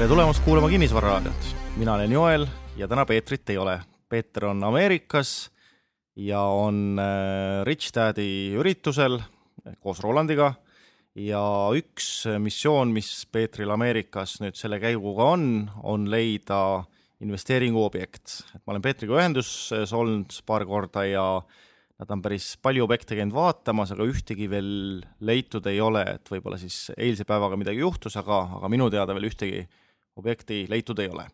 tere tulemast kuulama Kinnisvararaadiot. mina olen Joel ja täna Peetrit ei ole. Peeter on Ameerikas ja on äh, Rich Daddy üritusel koos Rolandiga ja üks missioon, mis Peetril Ameerikas nüüd selle käiguga on, on leida investeeringuobjekt. et ma olen Peetriga ühenduses olnud paar korda ja nad on päris palju objekte käinud vaatamas, aga ühtegi veel leitud ei ole, et võib-olla siis eilse päevaga midagi juhtus, aga, aga minu teada veel ühtegi objekti leitud ei ole.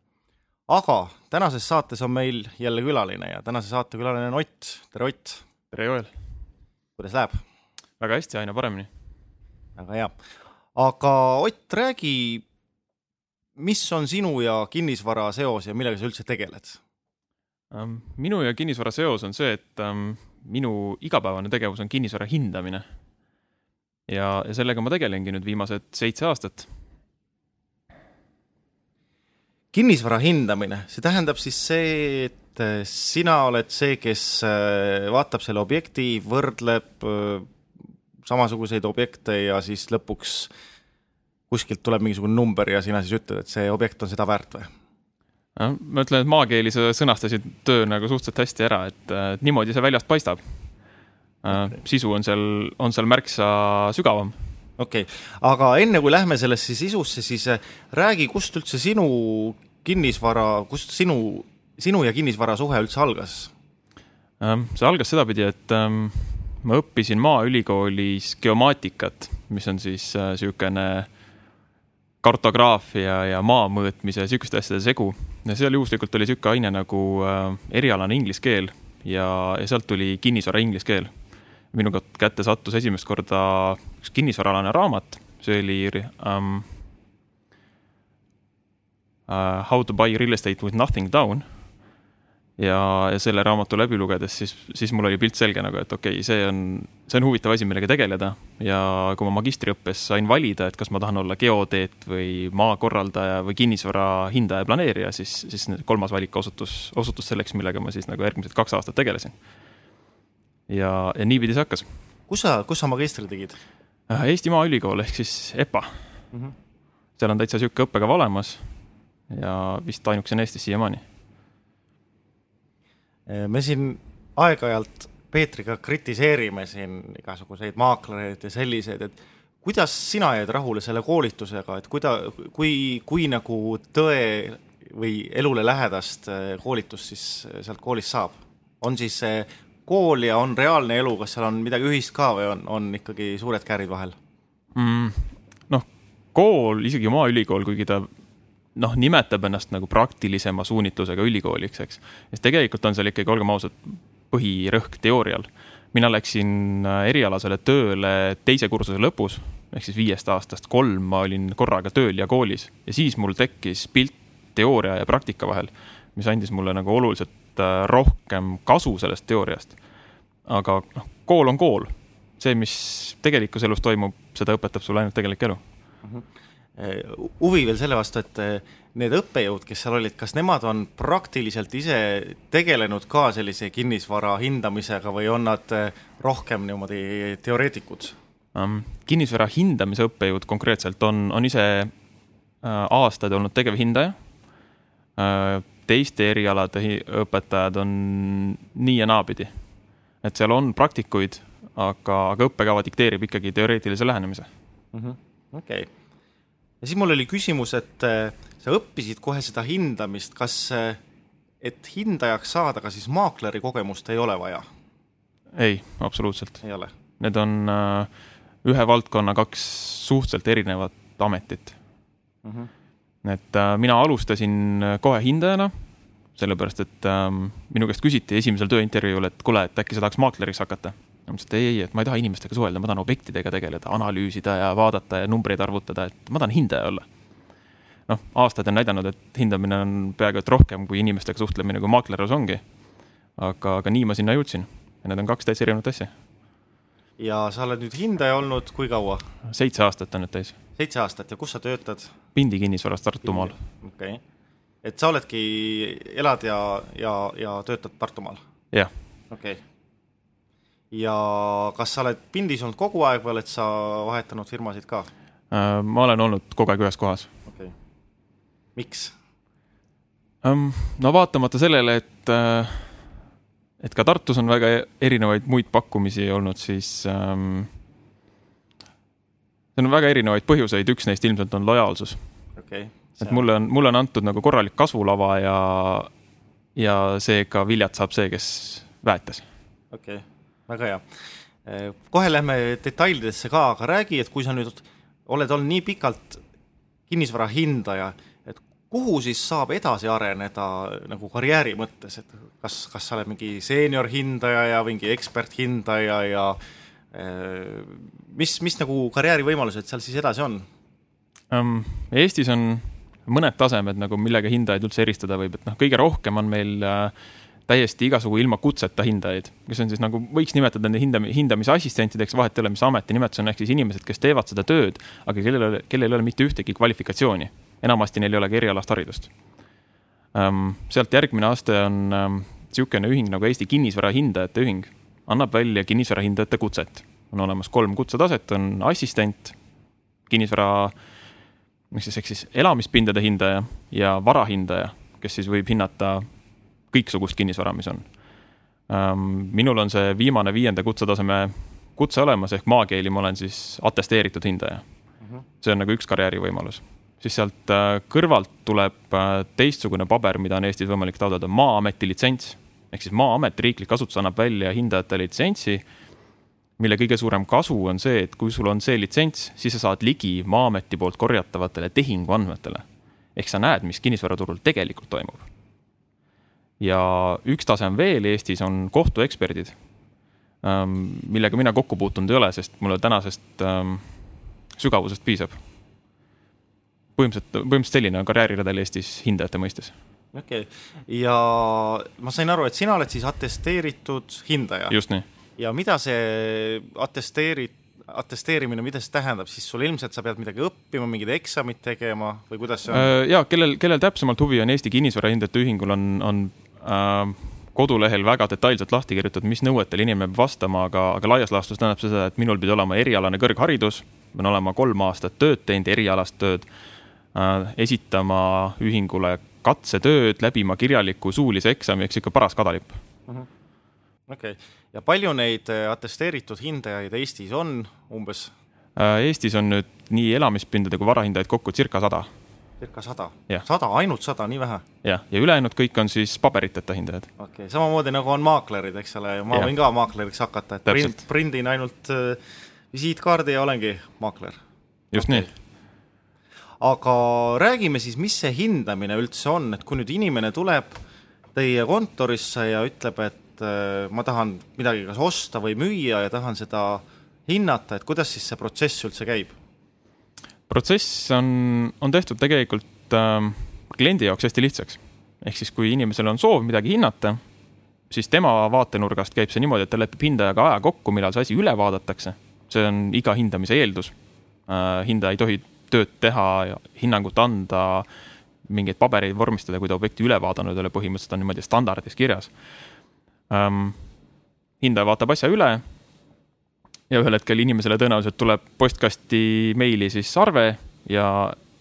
aga tänases saates on meil jälle külaline ja tänase saate külaline on Ott, tere Ott! tere, Joel! kuidas läheb? väga hästi, aina paremini. väga hea. aga Ott, räägi, mis on sinu ja kinnisvara seos ja millega sa üldse tegeled? Ähm, minu ja kinnisvara seos on see, et ähm, minu igapäevane tegevus on kinnisvara hindamine. ja, ja sellega ma tegelengi nüüd viimased seitse aastat. Kinnisvara hindamine, see tähendab siis see, et äh, sina oled see, kes äh, vaatab selle objekti, võrdleb äh, samasuguseid objekte ja siis lõpuks kuskilt tuleb mingisugune number ja sina siis ütled, et see objekt on seda väärt või? ma ütlen, et maakeeli sa sõnastasid töö nagu suhteliselt hästi ära, et, niimoodi see väljast paistab. sisu on seal, on seal märksa sügavam okei okay., aga enne kui lähme sellesse sisusse, siis räägi, kust üldse sinu kinnisvara, kust sinu, sinu ja kinnisvara suhe üldse algas? Ähm, see algas sedapidi, et ähm, ma õppisin Maaülikoolis geomaatikat, mis on siis niisugune äh, kartograafia ja maa mõõtmise ja sihukeste asjade segu. ja seal juhuslikult oli sihuke aine nagu äh, erialane inglise keel ja, ja sealt tuli kinnisvara inglise keel. minu kätte sattus esimest korda üks kinnisvaraalane raamat, see oli um, uh, How to buy real estate with nothing down ja, ja selle raamatu läbi lugedes, siis, siis mul oli pilt selge nagu, et okei okay,, see on, see on huvitav asi, millega tegeleda. ja kui ma magistriõppes sain valida, et kas ma tahan olla geoteet või maakorraldaja või kinnisvara hindaja, planeerija, siis, siis kolmas valik osutus, osutus selleks, millega ma siis nagu järgmised kaks aastat tegelesin. ja, ja niipidi see hakkas. kus sa, kus sa magistri tegid? Äh, Eesti Maaülikool ehk siis EPA mm. -hmm. seal on täitsa sihuke õppekava olemas ja vist ainukesena Eestis siiamaani Äh, me siin aeg-ajalt Peetriga kritiseerime siin igasuguseid maaklereid ja selliseid, et kuidas sina jäid rahule selle koolitusega, et kuida-, kui, kui nagu tõe või elule lähedast äh, koolitust siis äh, sealt koolist saab? on siis see kool ja on reaalne elu, kas seal on midagi ühist ka või on, on ikkagi suured käärid vahel mm,? noh, kool, isegi Maaülikool, kuigi ta noh, nimetab ennast nagu praktilisema suunitlusega ülikooliks, eks. sest tegelikult on seal ikkagi, olgem ausad, põhirõhk teoorial. mina läksin äh, erialasele tööle teise kursuse lõpus, ehk siis viiest aastast kolm ma olin korraga tööl ja koolis ja siis mul tekkis pilt teooria ja praktika vahel, mis andis mulle nagu oluliselt äh, rohkem kasu sellest teooriast. aga noh, kool on kool. see, mis tegelikus elus toimub, seda õpetab sulle ainult tegelik elu mm. -hmm huvi veel selle vastu, et eh, need õppejõud, kes seal olid, kas nemad on praktiliselt ise tegelenud ka sellise kinnisvara hindamisega või on nad eh, rohkem niimoodi teoreetikud um,? kinnisvara hindamise õppejõud konkreetselt on, on ise aastaid olnud tegevhindaja teiste erialade õpetajad on nii ja naapidi. et seal on praktikuid, aga, aga õppekava dikteerib ikkagi teoreetilise lähenemise -hmm.. okei ja siis mul oli küsimus, et äh, sa õppisid kohe seda hindamist, kas, äh, et hindajaks saada, kas siis maakleri kogemust ei ole vaja? ei, absoluutselt. ei ole? Need on äh, ühe valdkonna kaks suhteliselt erinevat ametit mm. -hmm. et mina alustasin kohe hindajana, sellepärast et minu käest küsiti esimesel tööintervjuul, et kuule, et äkki sa tahaks maakleriks hakata ma mõtlesin, et ei, ei, et ma ei taha inimestega suhelda, ma tahan objektidega tegeleda, analüüsida ja vaadata ja numbreid arvutada, et ma tahan hindaja olla. noh, aastad on näidanud, et hindamine on peaaegu et rohkem kui inimestega suhtlemine, kui maaklerlus ongi. aga, aga nii ma sinna jõudsin ja need on kaks täitsa erinevat asja. ja sa oled nüüd hindaja olnud kui kaua? seitse aastat on nüüd täis. seitse aastat ja kus sa töötad? Pindi kinnisvaras Tartumaal. okei okay., et sa oledki, elad ja, ja, ja töötad Tartumaal? jah. okei okay ja kas sa oled Pindis olnud kogu aeg või oled sa vahetanud firmasid ka? Äh, ma olen olnud kogu aeg ühes kohas okay.. miks? no vaatamata sellele, et, äh, et ka Tartus on väga erinevaid muid pakkumisi olnud, siis ähm, seal on väga erinevaid põhjuseid, üks neist ilmselt on lojaalsus okay,. et mulle on, mulle on antud nagu korralik kasvulava ja, ja seega viljat saab see, kes väetas. okei okay., väga hea. kohe lähme detailidesse ka, aga räägi, et kui sa nüüd oled olnud nii pikalt kinnisvara hindaja, et kuhu siis saab edasi areneda nagu karjääri mõttes, et kas, kas sa oled mingi seeniorhindaja ja mingi eksperthindaja ja äh, mis, mis nagu karjäärivõimalused seal siis edasi on um,? Eestis on mõned tasemed nagu, millega hindajaid üldse eristada võib, et noh, kõige rohkem on meil äh, täiesti igasugu ilma kutseta hindajaid, kes on siis nagu, võiks nimetada neid hindam-, hindamisassistentideks, vahet ei ole, mis ameti nimetus on, ehk siis inimesed, kes teevad seda tööd, aga kellel, kellel ei ole mitte ühtegi kvalifikatsiooni. enamasti neil ei ole ka erialast haridust um,. sealt järgmine aste on um, niisugune ühing nagu Eesti Kinnisvara Hindajate Ühing, annab välja kinnisvara hindajate kutset. on olemas kolm kutsetaset, on assistent, kinnisvara, mis siis, ehk siis elamispindade hindaja ja varahindaja, kes siis võib hinnata kõiksugust kinnisvara, mis on. Ähm, minul on see viimane viienda kutsetaseme kutse olemas, ehk maakeeli ma olen siis atesteeritud hindaja. Mhm. see on nagu üks karjäärivõimalus. siis sealt äh, kõrvalt tuleb äh, teistsugune paber, mida on Eestis võimalik taotleda, Maa-ameti litsents. ehk siis Maa-amet, riiklik asutus annab välja hindajate litsentsi, mille kõige suurem kasu on see, et kui sul on see litsents, siis sa saad ligi Maa-ameti poolt korjatavatele tehinguandmetele. ehk sa näed, mis kinnisvaraturul tegelikult toimub ja üks tase on veel Eestis, on kohtueksperdid, ähm, millega mina kokku puutunud ei ole, sest mulle tänasest ähm, sügavusest piisab. põhimõtteliselt, põhimõtteliselt selline on karjääriredel Eestis hindajate mõistes. okei okay., ja ma sain aru, et sina oled siis atesteeritud hindaja? just nii. ja mida see atesteerit-, atesteerimine, mida see tähendab, siis sul ilmselt sa pead midagi õppima, mingid eksamid tegema või kuidas see on? Äh, ja kellel, kellel täpsemalt huvi on Eesti Kinnisvara Hindajate Ühingul on, on kodulehel väga detailselt lahti kirjutatud, mis nõuetele inimene peab vastama, aga, aga laias laastus tähendab seda, et minul pidi olema erialane kõrgharidus, pean olema kolm aastat tööd teinud, erialast tööd äh,, esitama ühingule katsetööd, läbima kirjaliku suulise eksami, eks ikka paras kadalipp. Mhm. -huh. okei okay., ja palju neid äh, atesteeritud hindajaid Eestis on umbes? Äh, Eestis on nüüd nii elamispindade kui varahindajaid kokku circa sada circa sada? sada, ainult sada, nii vähe? jah, ja ülejäänud kõik on siis paberiteta hindajad. okei okay., samamoodi nagu on maaklerid, eks ole, ma ja. võin ka maakleriks hakata, et print, prindin ainult äh, visiitkaardi ja olengi maakler. just okay. nii. aga räägime siis, mis see hindamine üldse on, et kui nüüd inimene tuleb teie kontorisse ja ütleb, et äh, ma tahan midagi kas osta või müüa ja tahan seda hinnata, et kuidas siis see protsess üldse käib? Protsess on, on tehtud tegelikult äh, kliendi jaoks hästi lihtsaks. ehk siis, kui inimesel on soov midagi hinnata, siis tema vaatenurgast käib see niimoodi, et ta lepib hindajaga aja kokku, millal see asi üle vaadatakse. see on iga hindamise eeldus äh,. hindaja ei tohi tööd teha hinnangut anda, mingeid pabereid vormistada, kui ta objekti üle vaadanud ei ole, põhimõtteliselt on niimoodi standardis kirjas ähm,. hindaja vaatab asja üle ja ühel hetkel inimesele tõenäoliselt tuleb postkasti meili siis arve ja,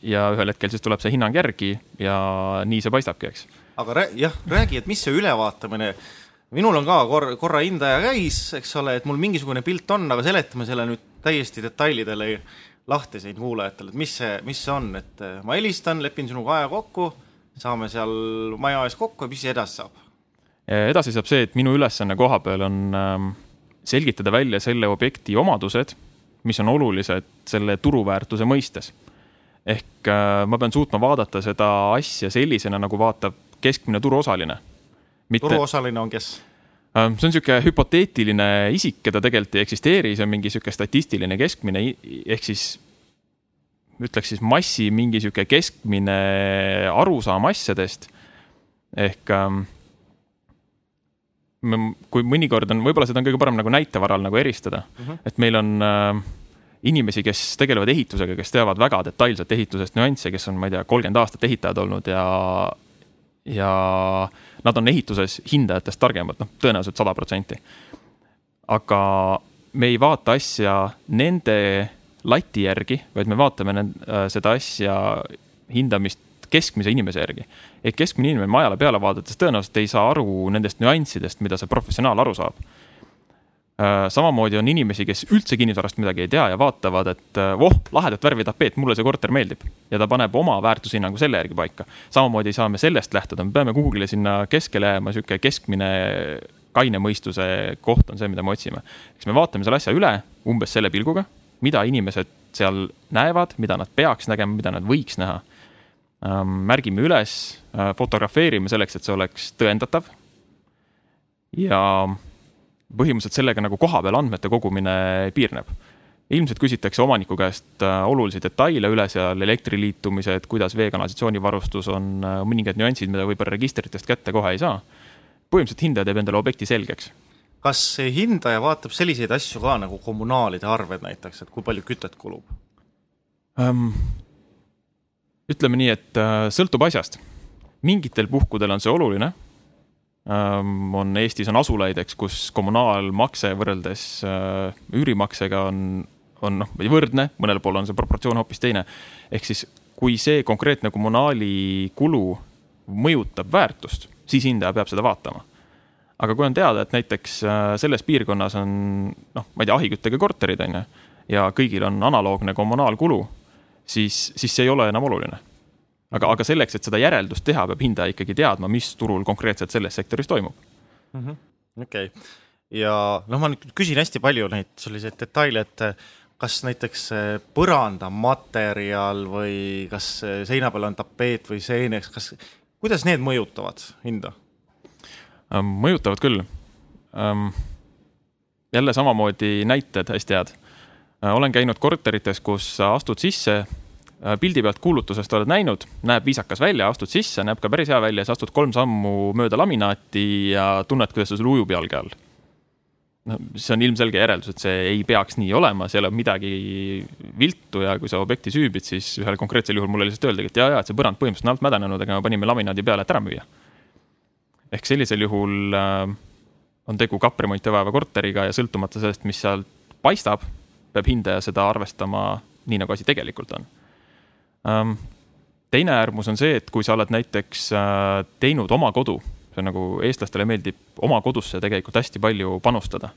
ja ühel hetkel siis tuleb see hinnang järgi ja nii see paistabki, eks. aga rää, jah, räägi, et mis see ülevaatamine, minul on ka korra, korra hindaja käis, eks ole, et mul mingisugune pilt on, aga seletame selle nüüd täiesti detailidele lahti siin kuulajatele, et mis see, mis see on, et eh, ma helistan, lepin sinuga aja kokku, saame seal maja ees kokku ja mis edasi saab? edasi saab see, et minu ülesanne koha peal on ähm, selgitada välja selle objekti omadused, mis on olulised selle turuväärtuse mõistes. ehk äh, ma pean suutma vaadata seda asja sellisena, nagu vaatab keskmine turuosaline. turuosaline on kes? Äh, see on niisugune hüpoteetiline isik, keda tegelikult ei eksisteeri, see on mingi niisugune statistiline keskmine, ehk siis ütleks siis massi mingi niisugune keskmine arusaam asjadest. ehk ähm, kui mõnikord on, võib-olla seda on kõige parem nagu näitevaral nagu eristada mm, -hmm. et meil on äh, inimesi, kes tegelevad ehitusega, kes teavad väga detailselt ehitusest nüansse, kes on, ma ei tea, kolmkümmend aastat ehitajad olnud ja, ja nad on ehituses hindajatest targemad, noh, tõenäoliselt sada protsenti. aga me ei vaata asja nende lati järgi, vaid me vaatame nend, äh, seda asja hindamist keskmise inimese järgi. et keskmine inimene majale peale vaadates tõenäoliselt ei saa aru nendest nüanssidest, mida see professionaal aru saab Äh, samamoodi on inimesi, kes üldse kinnisvarast midagi ei tea ja vaatavad, et äh, voh, lahedat värvi tapeet, mulle see korter meeldib. ja ta paneb oma väärtushinnangu selle järgi paika. samamoodi ei saa me sellest lähtuda, me peame kuhugile sinna keskele jääma, sihuke keskmine kaine mõistuse koht on see, mida me otsime. eks me vaatame selle asja üle umbes selle pilguga, mida inimesed seal näevad, mida nad peaks nägema, mida nad võiks näha. Ähm, märgime üles, äh, fotografeerime selleks, et see oleks tõendatav. ja põhimõtteliselt sellega nagu kohapeal andmete kogumine piirneb. ilmselt küsitakse omaniku käest äh, olulisi detaile üle seal, elektriliitumised, kuidas vee-kanalisatsiooni varustus on, äh, mõningad nüansid, mida võib-olla registritest kätte kohe ei saa. põhimõtteliselt hindaja teeb endale objekti selgeks kas hindaja vaatab selliseid asju ka nagu kommunaalide arved näiteks, et kui palju kütet kulub um,? Ütleme nii, et uh, sõltub asjast. mingitel puhkudel on see oluline Ehm, on Eestis on asulaid, eks, kus kommunaalmakse võrreldes äh, üürimaksega on, on noh, võrdne, mõnel pool on see proportsioon hoopis teine. ehk siis, kui see konkreetne kommunaali kulu mõjutab väärtust, siis hindaja peab seda vaatama. aga kui on teada, et näiteks äh, selles piirkonnas on noh, ma ei tea, ahiküttega korterid on ju, ja kõigil on analoogne kommunaalkulu, siis, siis see ei ole enam oluline aga, aga selleks, et seda järeldust teha, peab hindaja ikkagi teadma, mis turul konkreetselt selles sektoris toimub -hmm.. okei ja noh, ma nüüd küsin hästi palju neid selliseid detaile, et kas näiteks põrandamaterjal või kas seina peal on tapeet või seeneks, kas, kuidas need mõjutavad hinda? mõjutavad küll. jälle samamoodi näited hästi head. Olen käinud korterites, kus astud sisse Äh, pildi pealt kuulutusest oled näinud, näeb viisakas välja, astud sisse, näeb ka päris hea välja, siis astud kolm sammu mööda laminaati ja tunned, kuidas sul ujub jalge all. no see on ilmselge järeldus, et see ei peaks nii olema, seal on midagi viltu ja kui sa objekti süübid, siis ühel konkreetsel juhul mulle lihtsalt öeldagi, et ja, ja, et see põrand põhimõtteliselt on alt mädanenud, aga me panime laminaadi peale, et ära müüa. ehk sellisel juhul äh, on tegu kapremonti vajava korteriga ja sõltumata sellest, mis sealt paistab, peab hindaja seda arvestama nii, nagu asi tegelikult on Ähm, teine äärmus on see, et kui sa oled näiteks äh, teinud oma kodu, see on nagu eestlastele meeldib oma kodusse tegelikult hästi palju panustada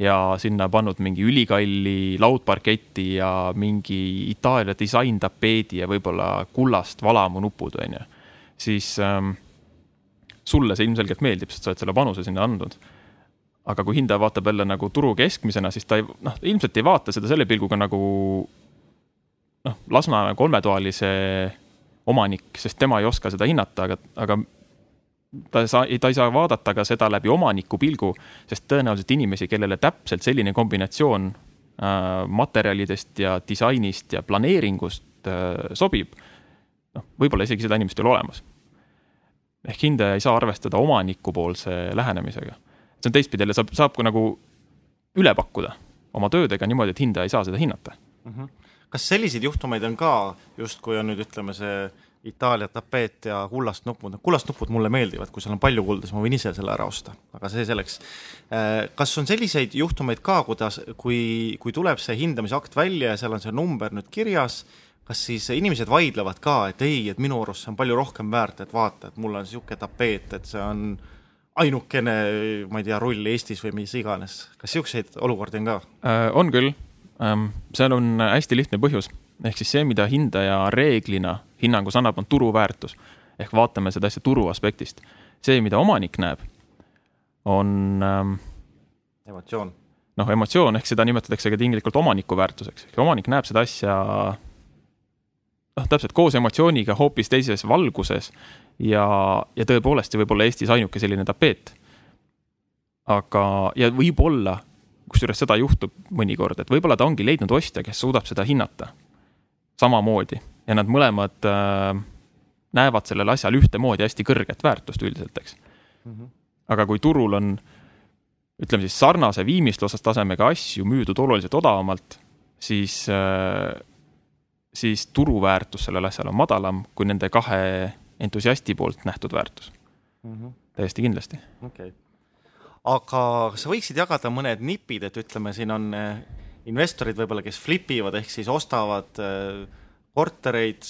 ja sinna pannud mingi ülikalli laudparketi ja mingi Itaalia disaintapeedi ja võib-olla kullast valamunupud, on ju. siis ähm, sulle see ilmselgelt meeldib, sest sa oled selle panuse sinna andnud. Aga kui hindaja vaatab jälle nagu turu keskmisena, siis ta ei, noh, ilmselt ei vaata seda selle pilguga nagu noh, Lasnamäe kolmetoalise omanik, sest tema ei oska seda hinnata, aga, aga ta ei saa, ta ei saa vaadata ka seda läbi omaniku pilgu, sest tõenäoliselt inimesi, kellele täpselt selline kombinatsioon äh, materjalidest ja disainist ja planeeringust äh, sobib, noh, võib-olla isegi seda inimest ei ole olemas. ehk hindaja ei saa arvestada omanikupoolse lähenemisega. See on teistpidi, jälle saab, saab ka nagu üle pakkuda oma töödega niimoodi, et hindaja ei saa seda hinnata mm. -hmm kas selliseid juhtumeid on ka, justkui on nüüd ütleme, see Itaalia tapeet ja kullast nupud, kullast nupud mulle meeldivad, kui seal on palju kulda, siis ma võin ise selle ära osta, aga see selleks. Äh, kas on selliseid juhtumeid ka, kuidas, kui, kui tuleb see hindamisakt välja ja seal on see number nüüd kirjas, kas siis inimesed vaidlevad ka, et ei, et minu arust see on palju rohkem väärt, et vaata, et mul on niisugune tapeet, et see on ainukene, ma ei tea, rull Eestis või mis iganes. kas niisuguseid olukordi on ka äh,? on küll Ähm, seal on hästi lihtne põhjus, ehk siis see, mida hindaja reeglina hinnangus annab, on turuväärtus. ehk vaatame seda asja turu aspektist. see, mida omanik näeb, on ähm,. emotsioon. noh, emotsioon ehk seda nimetatakse ka tinglikult omaniku väärtuseks, ehk omanik näeb seda asja noh, täpselt koos emotsiooniga hoopis teises valguses ja, ja tõepoolest see võib olla Eestis ainuke selline tapeet. aga, ja võib-olla kusjuures seda juhtub mõnikord, et võib-olla ta ongi leidnud ostja, kes suudab seda hinnata samamoodi ja nad mõlemad äh, näevad sellel asjal ühtemoodi hästi kõrget väärtust üldiselt, eks mm. -hmm. aga kui turul on ütleme siis sarnase viimistlustasemega asju müüdud oluliselt odavamalt, siis äh,, siis turuväärtus sellel asjal on madalam kui nende kahe entusiasti poolt nähtud väärtus mm. -hmm. täiesti kindlasti. okei okay aga kas sa võiksid jagada mõned nipid, et ütleme, siin on eh, investorid võib-olla, kes flip ivad ehk siis ostavad eh, kortereid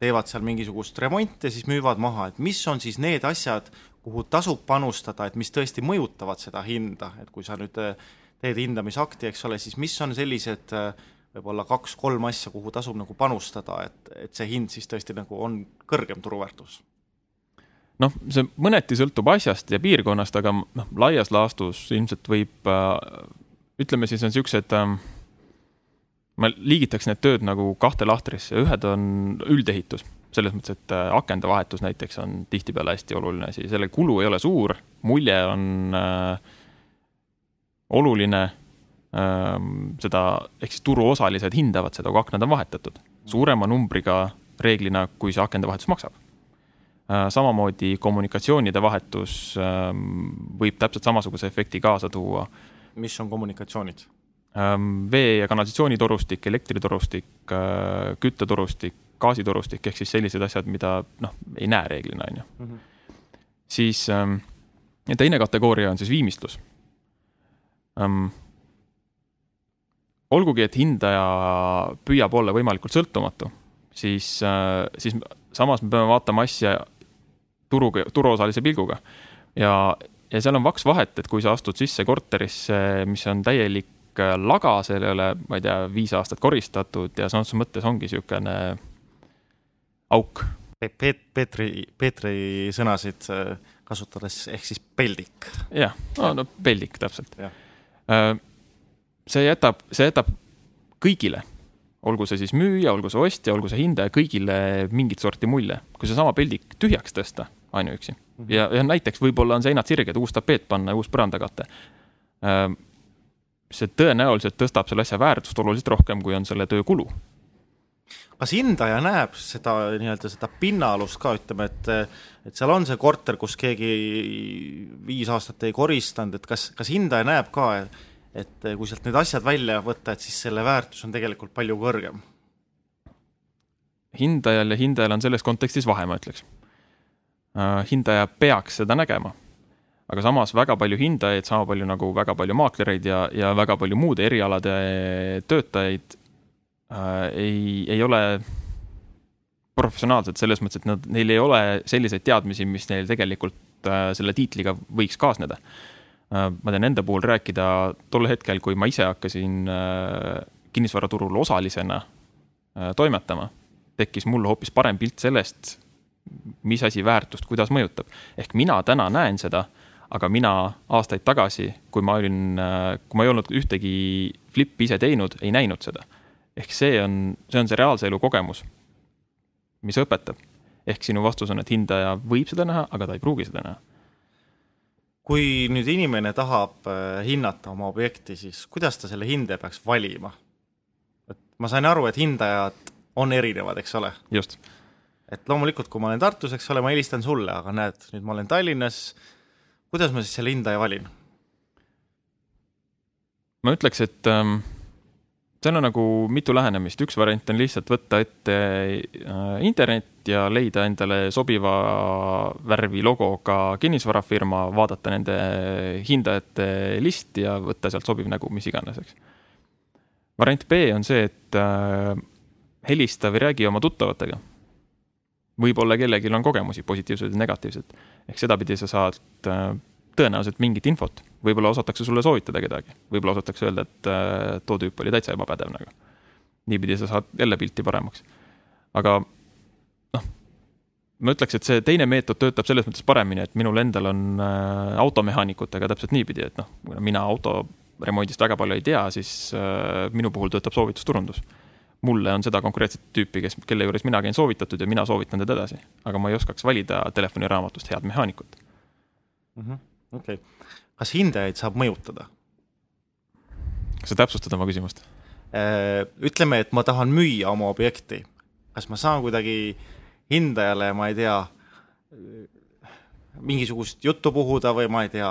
teevad seal mingisugust remonti ja siis müüvad maha, et mis on siis need asjad, kuhu tasub panustada, et mis tõesti mõjutavad seda hinda, et kui sa nüüd äh, teed hindamisakti, eks ole, siis mis on sellised äh, võib-olla kaks-kolm asja, kuhu tasub nagu panustada, et, et see hind siis tõesti nagu on kõrgem turuväärtus? noh, see mõneti sõltub asjast ja piirkonnast, aga noh, laias laastus ilmselt võib, ütleme siis on niisugused äh, ma liigitaks need tööd nagu kahte lahtrisse, ühed on üldehitus, selles mõttes, et äh, akende vahetus näiteks on tihtipeale hästi oluline asi, selle kulu ei ole suur, mulje on äh, oluline äh,. Seda, ehk siis turuosalised hindavad seda, kui aknad on vahetatud, suurema numbriga reeglina, kui see akende vahetus maksab äh,. samamoodi kommunikatsioonide vahetus äh, võib täpselt samasuguse efekti kaasa tuua. mis on kommunikatsioonid? Vee- ja kanalisatsioonitorustik, elektritorustik, küttetorustik, gaasitorustik ehk siis sellised asjad, mida noh, ei näe reeglina, on ju. Mhm. siis teine kategooria on siis viimistlus. Olgugi, et hindaja püüab olla võimalikult sõltumatu, siis, äh, siis samas me peame vaatama asja turuga, turuosalise pilguga. ja, ja seal on vaks vahet, et kui sa astud sisse korterisse, mis on täielik Äh, laga, seal ei ole, ma ei tea, viis aastat koristatud ja sõna otseses mõttes ongi niisugune auk. Peet-, Peetri, Peetri sõnasid äh, kasutades ehk siis peldik. jah, no, no peldik täpselt. See jätab, see jätab kõigile, olgu see siis müüja, olgu see ostja, olgu see hindaja, kõigile mingit sorti mulje. kui seesama peldik tühjaks tõsta ainuüksi mm -hmm. ja, ja näiteks võib-olla on seinad sirged, uus tapeet panna ja uus põrandakate see tõenäoliselt tõstab selle asja väärtust oluliselt rohkem, kui on selle töö kulu. kas hindaja näeb seda nii-öelda seda pinnaalust ka, ütleme, et et seal on see korter, kus keegi viis aastat ei koristanud, et kas, kas hindaja näeb ka, et kui sealt need asjad välja võtta, et siis selle väärtus on tegelikult palju kõrgem? hindajal ja hindajal on selles kontekstis vahe, ma ütleks. Äh, hindaja peaks seda nägema aga samas väga palju hindajaid, sama palju nagu väga palju maaklereid ja, ja väga palju muude erialade töötajaid äh, ei, ei ole professionaalsed selles mõttes, et nad, neil ei ole selliseid teadmisi, mis neil tegelikult äh, selle tiitliga võiks kaasneda äh,. Ma tean enda puhul rääkida tol hetkel, kui ma ise hakkasin äh, kinnisvaraturul osalisena äh, toimetama, tekkis mul hoopis parem pilt sellest, mis asi väärtust, kuidas mõjutab. ehk mina täna näen seda aga mina aastaid tagasi, kui ma olin, kui ma ei olnud ühtegi flippi ise teinud, ei näinud seda. ehk see on, see on see reaalse elu kogemus, mis õpetab. ehk sinu vastus on, et hindaja võib seda näha, aga ta ei pruugi seda näha. Kui nüüd inimene tahab äh, hinnata oma objekti, siis kuidas ta selle hindaja peaks valima? et ma sain aru, et hindajad on erinevad, eks ole? just. et loomulikult, kui ma olen Tartus, eks ole, ma helistan sulle, aga näed, nüüd ma olen Tallinnas kuidas ma siis selle hindaja valin? ma ütleks, et ähm, seal on nagu mitu lähenemist, üks variant on lihtsalt võtta ette äh, internet ja leida endale sobiva värvi logoga kinnisvarafirma, vaadata nende hindajate listi ja võtta sealt sobiv nägu, mis iganes, eks. variant B on see, et äh, helista või räägi oma tuttavatega võib-olla kellelgi on kogemusi, positiivsed ja negatiivsed. ehk sedapidi sa saad äh, tõenäoliselt mingit infot, võib-olla osatakse sulle soovitada kedagi, võib-olla osatakse öelda, et äh, too tüüp oli täitsa ebapädev nagu. niipidi sa saad jälle pilti paremaks. aga noh, ma ütleks, et see teine meetod töötab selles mõttes paremini, et minul endal on äh, automehaanikutega täpselt niipidi, et noh, kuna mina autoremondist väga palju ei tea, siis minu puhul töötab soovitusturundus mulle on seda konkreetset tüüpi, kes, kelle juures mina käin soovitatud ja mina soovitan teda edasi. aga ma ei oskaks valida telefoniraamatust head mehaanikut mm. -hmm. Okei okay., kas hindajaid saab mõjutada? kas sa täpsustad oma küsimust? Äh, ütleme, et ma tahan müüa oma objekti, kas ma saan kuidagi hindajale, ma ei tea, mingisugust juttu puhuda või ma ei tea,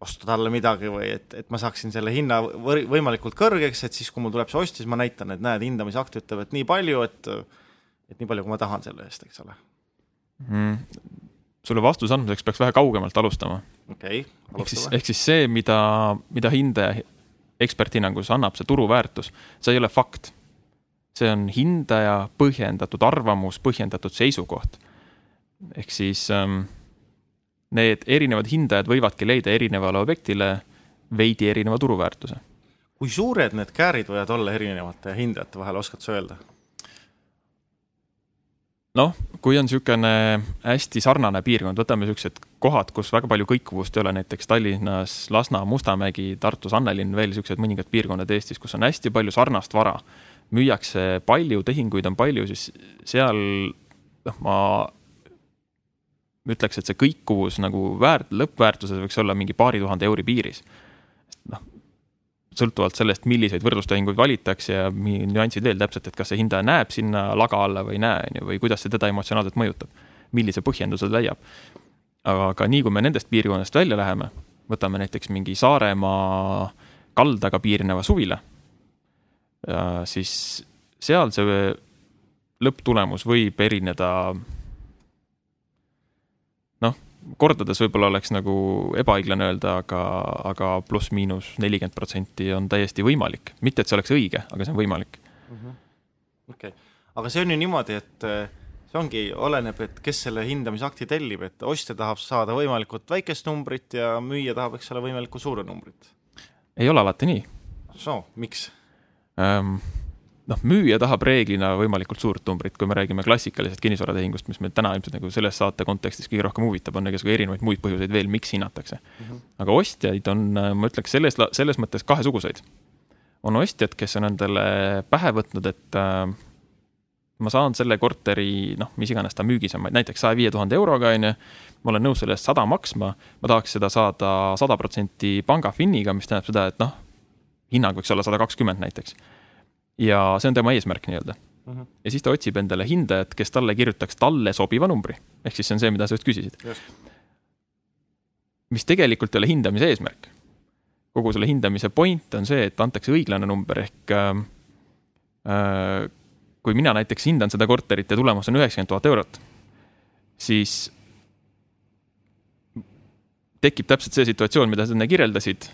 osta talle midagi või et, et ma saaksin selle hinna võimalikult kõrgeks, et siis, kui mul tuleb see ostja, siis ma näitan, et näed, hindamisakt ütleb, et nii palju, et et nii palju, kui ma tahan selle eest, eks ole mm,. Sulle vastuse andmiseks peaks vähe kaugemalt alustama. okei okay,, alustame. ehk siis, ehk siis see, mida, mida hindaja eksperthinnangus annab, see turuväärtus, see ei ole fakt. see on hindaja põhjendatud arvamus, põhjendatud seisukoht. ehk siis ähm, need erinevad hindajad võivadki leida erinevale objektile veidi erineva turuväärtuse. kui suured need käärid võivad olla erinevate hindajate vahel, oskad sa öelda? Noh, kui on niisugune hästi sarnane piirkond, võtame niisugused kohad, kus väga palju kõikuvust ei ole, näiteks Tallinnas Lasna, Mustamägi, Tartus Annelinn, veel niisugused mõningad piirkonnad Eestis, kus on hästi palju sarnast vara. müüakse palju, tehinguid on palju, siis seal noh, ma ütleks, et see kõikuvus nagu väärt, lõppväärtuses võiks olla mingi paari tuhande euri piiris. noh, sõltuvalt sellest, milliseid võrdlustehinguid valitakse ja nüansid veel täpselt, et kas see hindaja näeb sinna laga alla või ei näe, on ju, või kuidas see teda emotsionaalselt mõjutab. millise põhjenduse ta leiab. aga nii kui me nendest piirkonnast välja läheme, võtame näiteks mingi Saaremaa kaldaga piirneva suvila, siis seal see lõpptulemus võib erineda kordades võib-olla oleks nagu ebaõiglane öelda, aga, aga pluss-miinus nelikümmend protsenti on täiesti võimalik. mitte, et see oleks õige, aga see on võimalik. Mhm. okei, aga see on ju niimoodi, et eh, see ongi, oleneb, et kes selle hindamisakti tellib, et ostja tahab saada võimalikult väikest numbrit ja müüja tahab, eks ole, võimalikult suure numbrit. ei ole alati nii. soo, miks ähm,? Noh, müüja tahab reeglina võimalikult suurt numbrit, kui me räägime klassikalisest kinnisvaratehingust, mis meid täna ilmselt nagu selles saate kontekstis kõige rohkem huvitab, on igasugu erinevaid muid põhjuseid veel, miks hinnatakse mm. -hmm. aga ostjaid on, ma ütleks selles, selles mõttes kahesuguseid. on ostjad, kes on endale pähe võtnud, et äh, ma saan selle korteri, noh, mis iganes ta müügis on, näiteks saja viie tuhande euroga, on ju, ma olen nõus selle eest sada maksma, ma tahaks seda saada sada protsenti panga finniga, mis tähendab seda, et noh, hinnang võiks olla sada kakskümmend näiteks ja see on tema eesmärk nii-öelda mm. -hmm. ja siis ta otsib endale hindajat, kes talle kirjutaks talle sobiva numbri. ehk siis see on see, mida sa just küsisid. mis tegelikult ei ole hindamise eesmärk. kogu selle hindamise point on see, et antakse õiglane number ehk äh, äh, kui mina näiteks hindan seda korterit ja tulemus on üheksakümmend tuhat eurot, siis tekib täpselt see situatsioon, mida sa enne kirjeldasid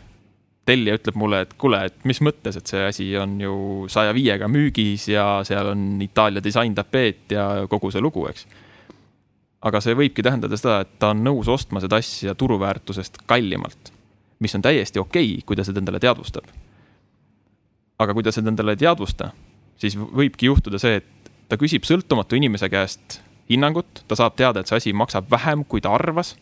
tellija ütleb mulle, et kuule, et mis mõttes, et see asi on ju saja viiega müügis ja seal on Itaalia disaintapeet ja kogu see lugu, eks. aga see võibki tähendada seda, et ta on nõus ostma seda asja turuväärtusest kallimalt, mis on täiesti okei okay,, kui ta seda endale teadvustab. aga kui ta seda endale ei teadvusta, siis võibki juhtuda see, et ta küsib sõltumatu inimese käest hinnangut, ta saab teada, et see asi maksab vähem, kui ta arvas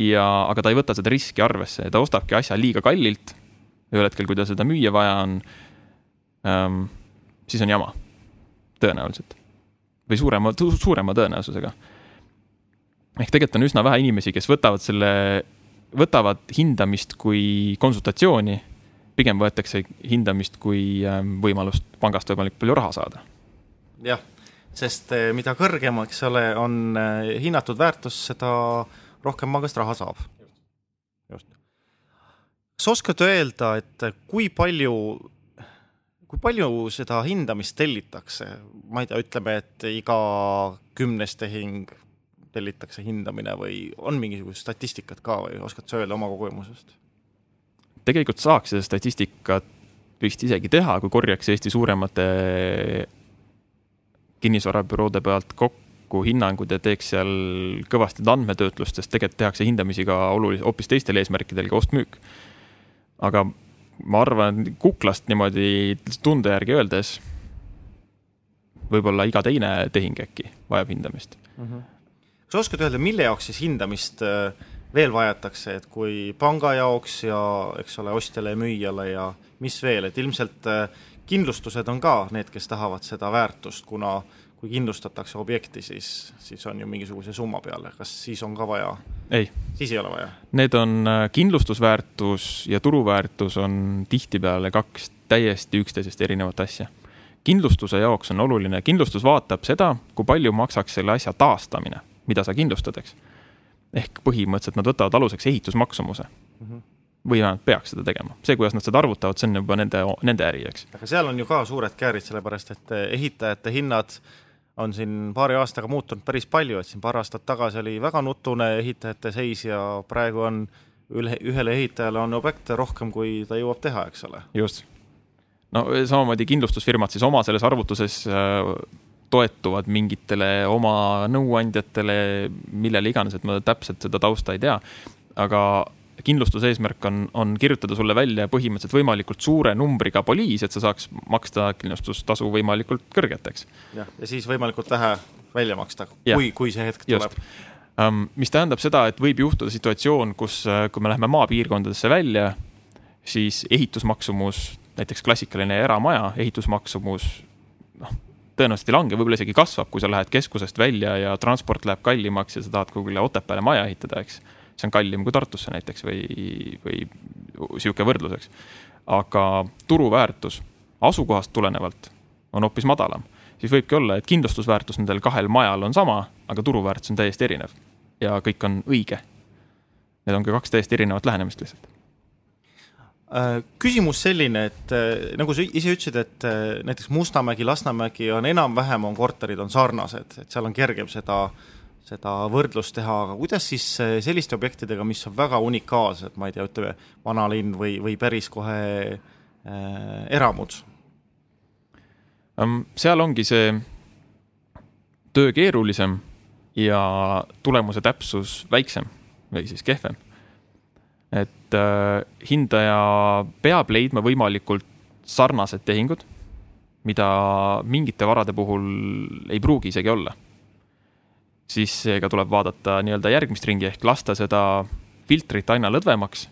ja, aga ta ei võta seda riski arvesse ja ta ostabki asja liiga kallilt. ühel hetkel, kui tal seda müüa vaja on ähm,, siis on jama, tõenäoliselt. või suurema, suurema tõenäosusega. ehk tegelikult on üsna vähe inimesi, kes võtavad selle, võtavad hindamist kui konsultatsiooni. pigem võetakse hindamist kui ähm, võimalust pangast võimalikult palju raha saada. jah, sest eh, mida kõrgem, eks ole, on eh, hinnatud väärtus, seda äh, rohkem pangast raha saab. just. kas oskad öelda, et kui palju, kui palju seda hindamist tellitakse, ma ei tea, ütleme, et iga kümnes tehing tellitakse hindamine või on mingisugust statistikat ka või oskad sa öelda oma kogemusest? tegelikult saaks seda statistikat vist isegi teha, kui korjaks Eesti suuremate kinnisvarabüroode pealt kokku kokku hinnangud ja teeks seal kõvasti andmetöötlust, sest tegelikult tehakse hindamisi ka olulis-, hoopis teistel eesmärkidel ka ost-müük. aga ma arvan, kuklast niimoodi tunde järgi öeldes, võib-olla iga teine tehing äkki vajab hindamist mm. -hmm. sa oskad öelda, mille jaoks siis hindamist äh, veel vajatakse, et kui panga jaoks ja eks ole, ostjale ja müüjale ja mis veel, et ilmselt äh, kindlustused on ka need, kes tahavad seda väärtust, kuna äh, kui kindlustatakse objekti, siis, siis on ju mingisuguse summa peale, kas siis on ka vaja? ei. siis ei ole vaja? Need on, äh, kindlustusväärtus ja turuväärtus on tihtipeale kaks täiesti üksteisest erinevat asja. kindlustuse jaoks on oluline, kindlustus vaatab seda, kui palju maksaks selle asja taastamine, mida sa kindlustad, eks. ehk põhimõtteliselt nad võtavad aluseks ehitusmaksumuse mm. -hmm või vähemalt peaks seda tegema. see, kuidas nad seda arvutavad, see on juba nende, nende äri, eks. aga seal on ju ka suured käärid, sellepärast et ehitajate hinnad on siin paari aastaga muutunud päris palju, et siin paar aastat tagasi oli väga nutune ehitajate seis ja praegu on üle, ühele ehitajale on objekte rohkem, kui ta jõuab teha, eks ole. just. no samamoodi kindlustusfirmad siis oma selles arvutuses toetuvad mingitele oma nõuandjatele, millele iganes, et ma täpselt seda tausta ei tea. aga kindlustuse eesmärk on, on kirjutada sulle välja põhimõtteliselt võimalikult suure numbriga poliis, et sa saaks maksta kindlustustasu võimalikult kõrget, eks. jah, ja siis võimalikult vähe välja maksta, kui, kui see hetk tuleb. Um, mis tähendab seda, et võib juhtuda situatsioon, kus, kui me läheme maapiirkondadesse välja, siis ehitusmaksumus, näiteks klassikaline eramaja ehitusmaksumus, noh, tõenäoliselt ei lange, võib-olla isegi kasvab, kui sa lähed keskusest välja ja transport läheb kallimaks ja sa tahad kuhugile Otepääle maja ehitada, eks see on kallim kui Tartusse näiteks või, või sihuke võrdlus, eks. aga turuväärtus asukohast tulenevalt on hoopis madalam, siis võibki olla, et kindlustusväärtus nendel kahel majal on sama, aga turuväärtus on täiesti erinev ja kõik on õige. Need on ka kaks täiesti erinevat lähenemist lihtsalt äh, küsimus selline, et äh, nagu sa ise ütlesid, et äh, näiteks Mustamägi, Lasnamägi on enam-vähem on korterid on sarnased, et seal on kergem seda äh, seda võrdlust teha, aga kuidas siis eh, selliste objektidega, mis on väga unikaalsed, ma ei tea, ütleme vanalinn või, või päris kohe äh, eramud? seal ongi see töö keerulisem ja tulemuse täpsus väiksem või siis kehvem. et äh, hindaja peab leidma võimalikult sarnased tehingud, mida mingite varade puhul ei pruugi isegi olla siis seega tuleb vaadata nii-öelda järgmist ringi ehk lasta seda filtrit aina lõdvemaks,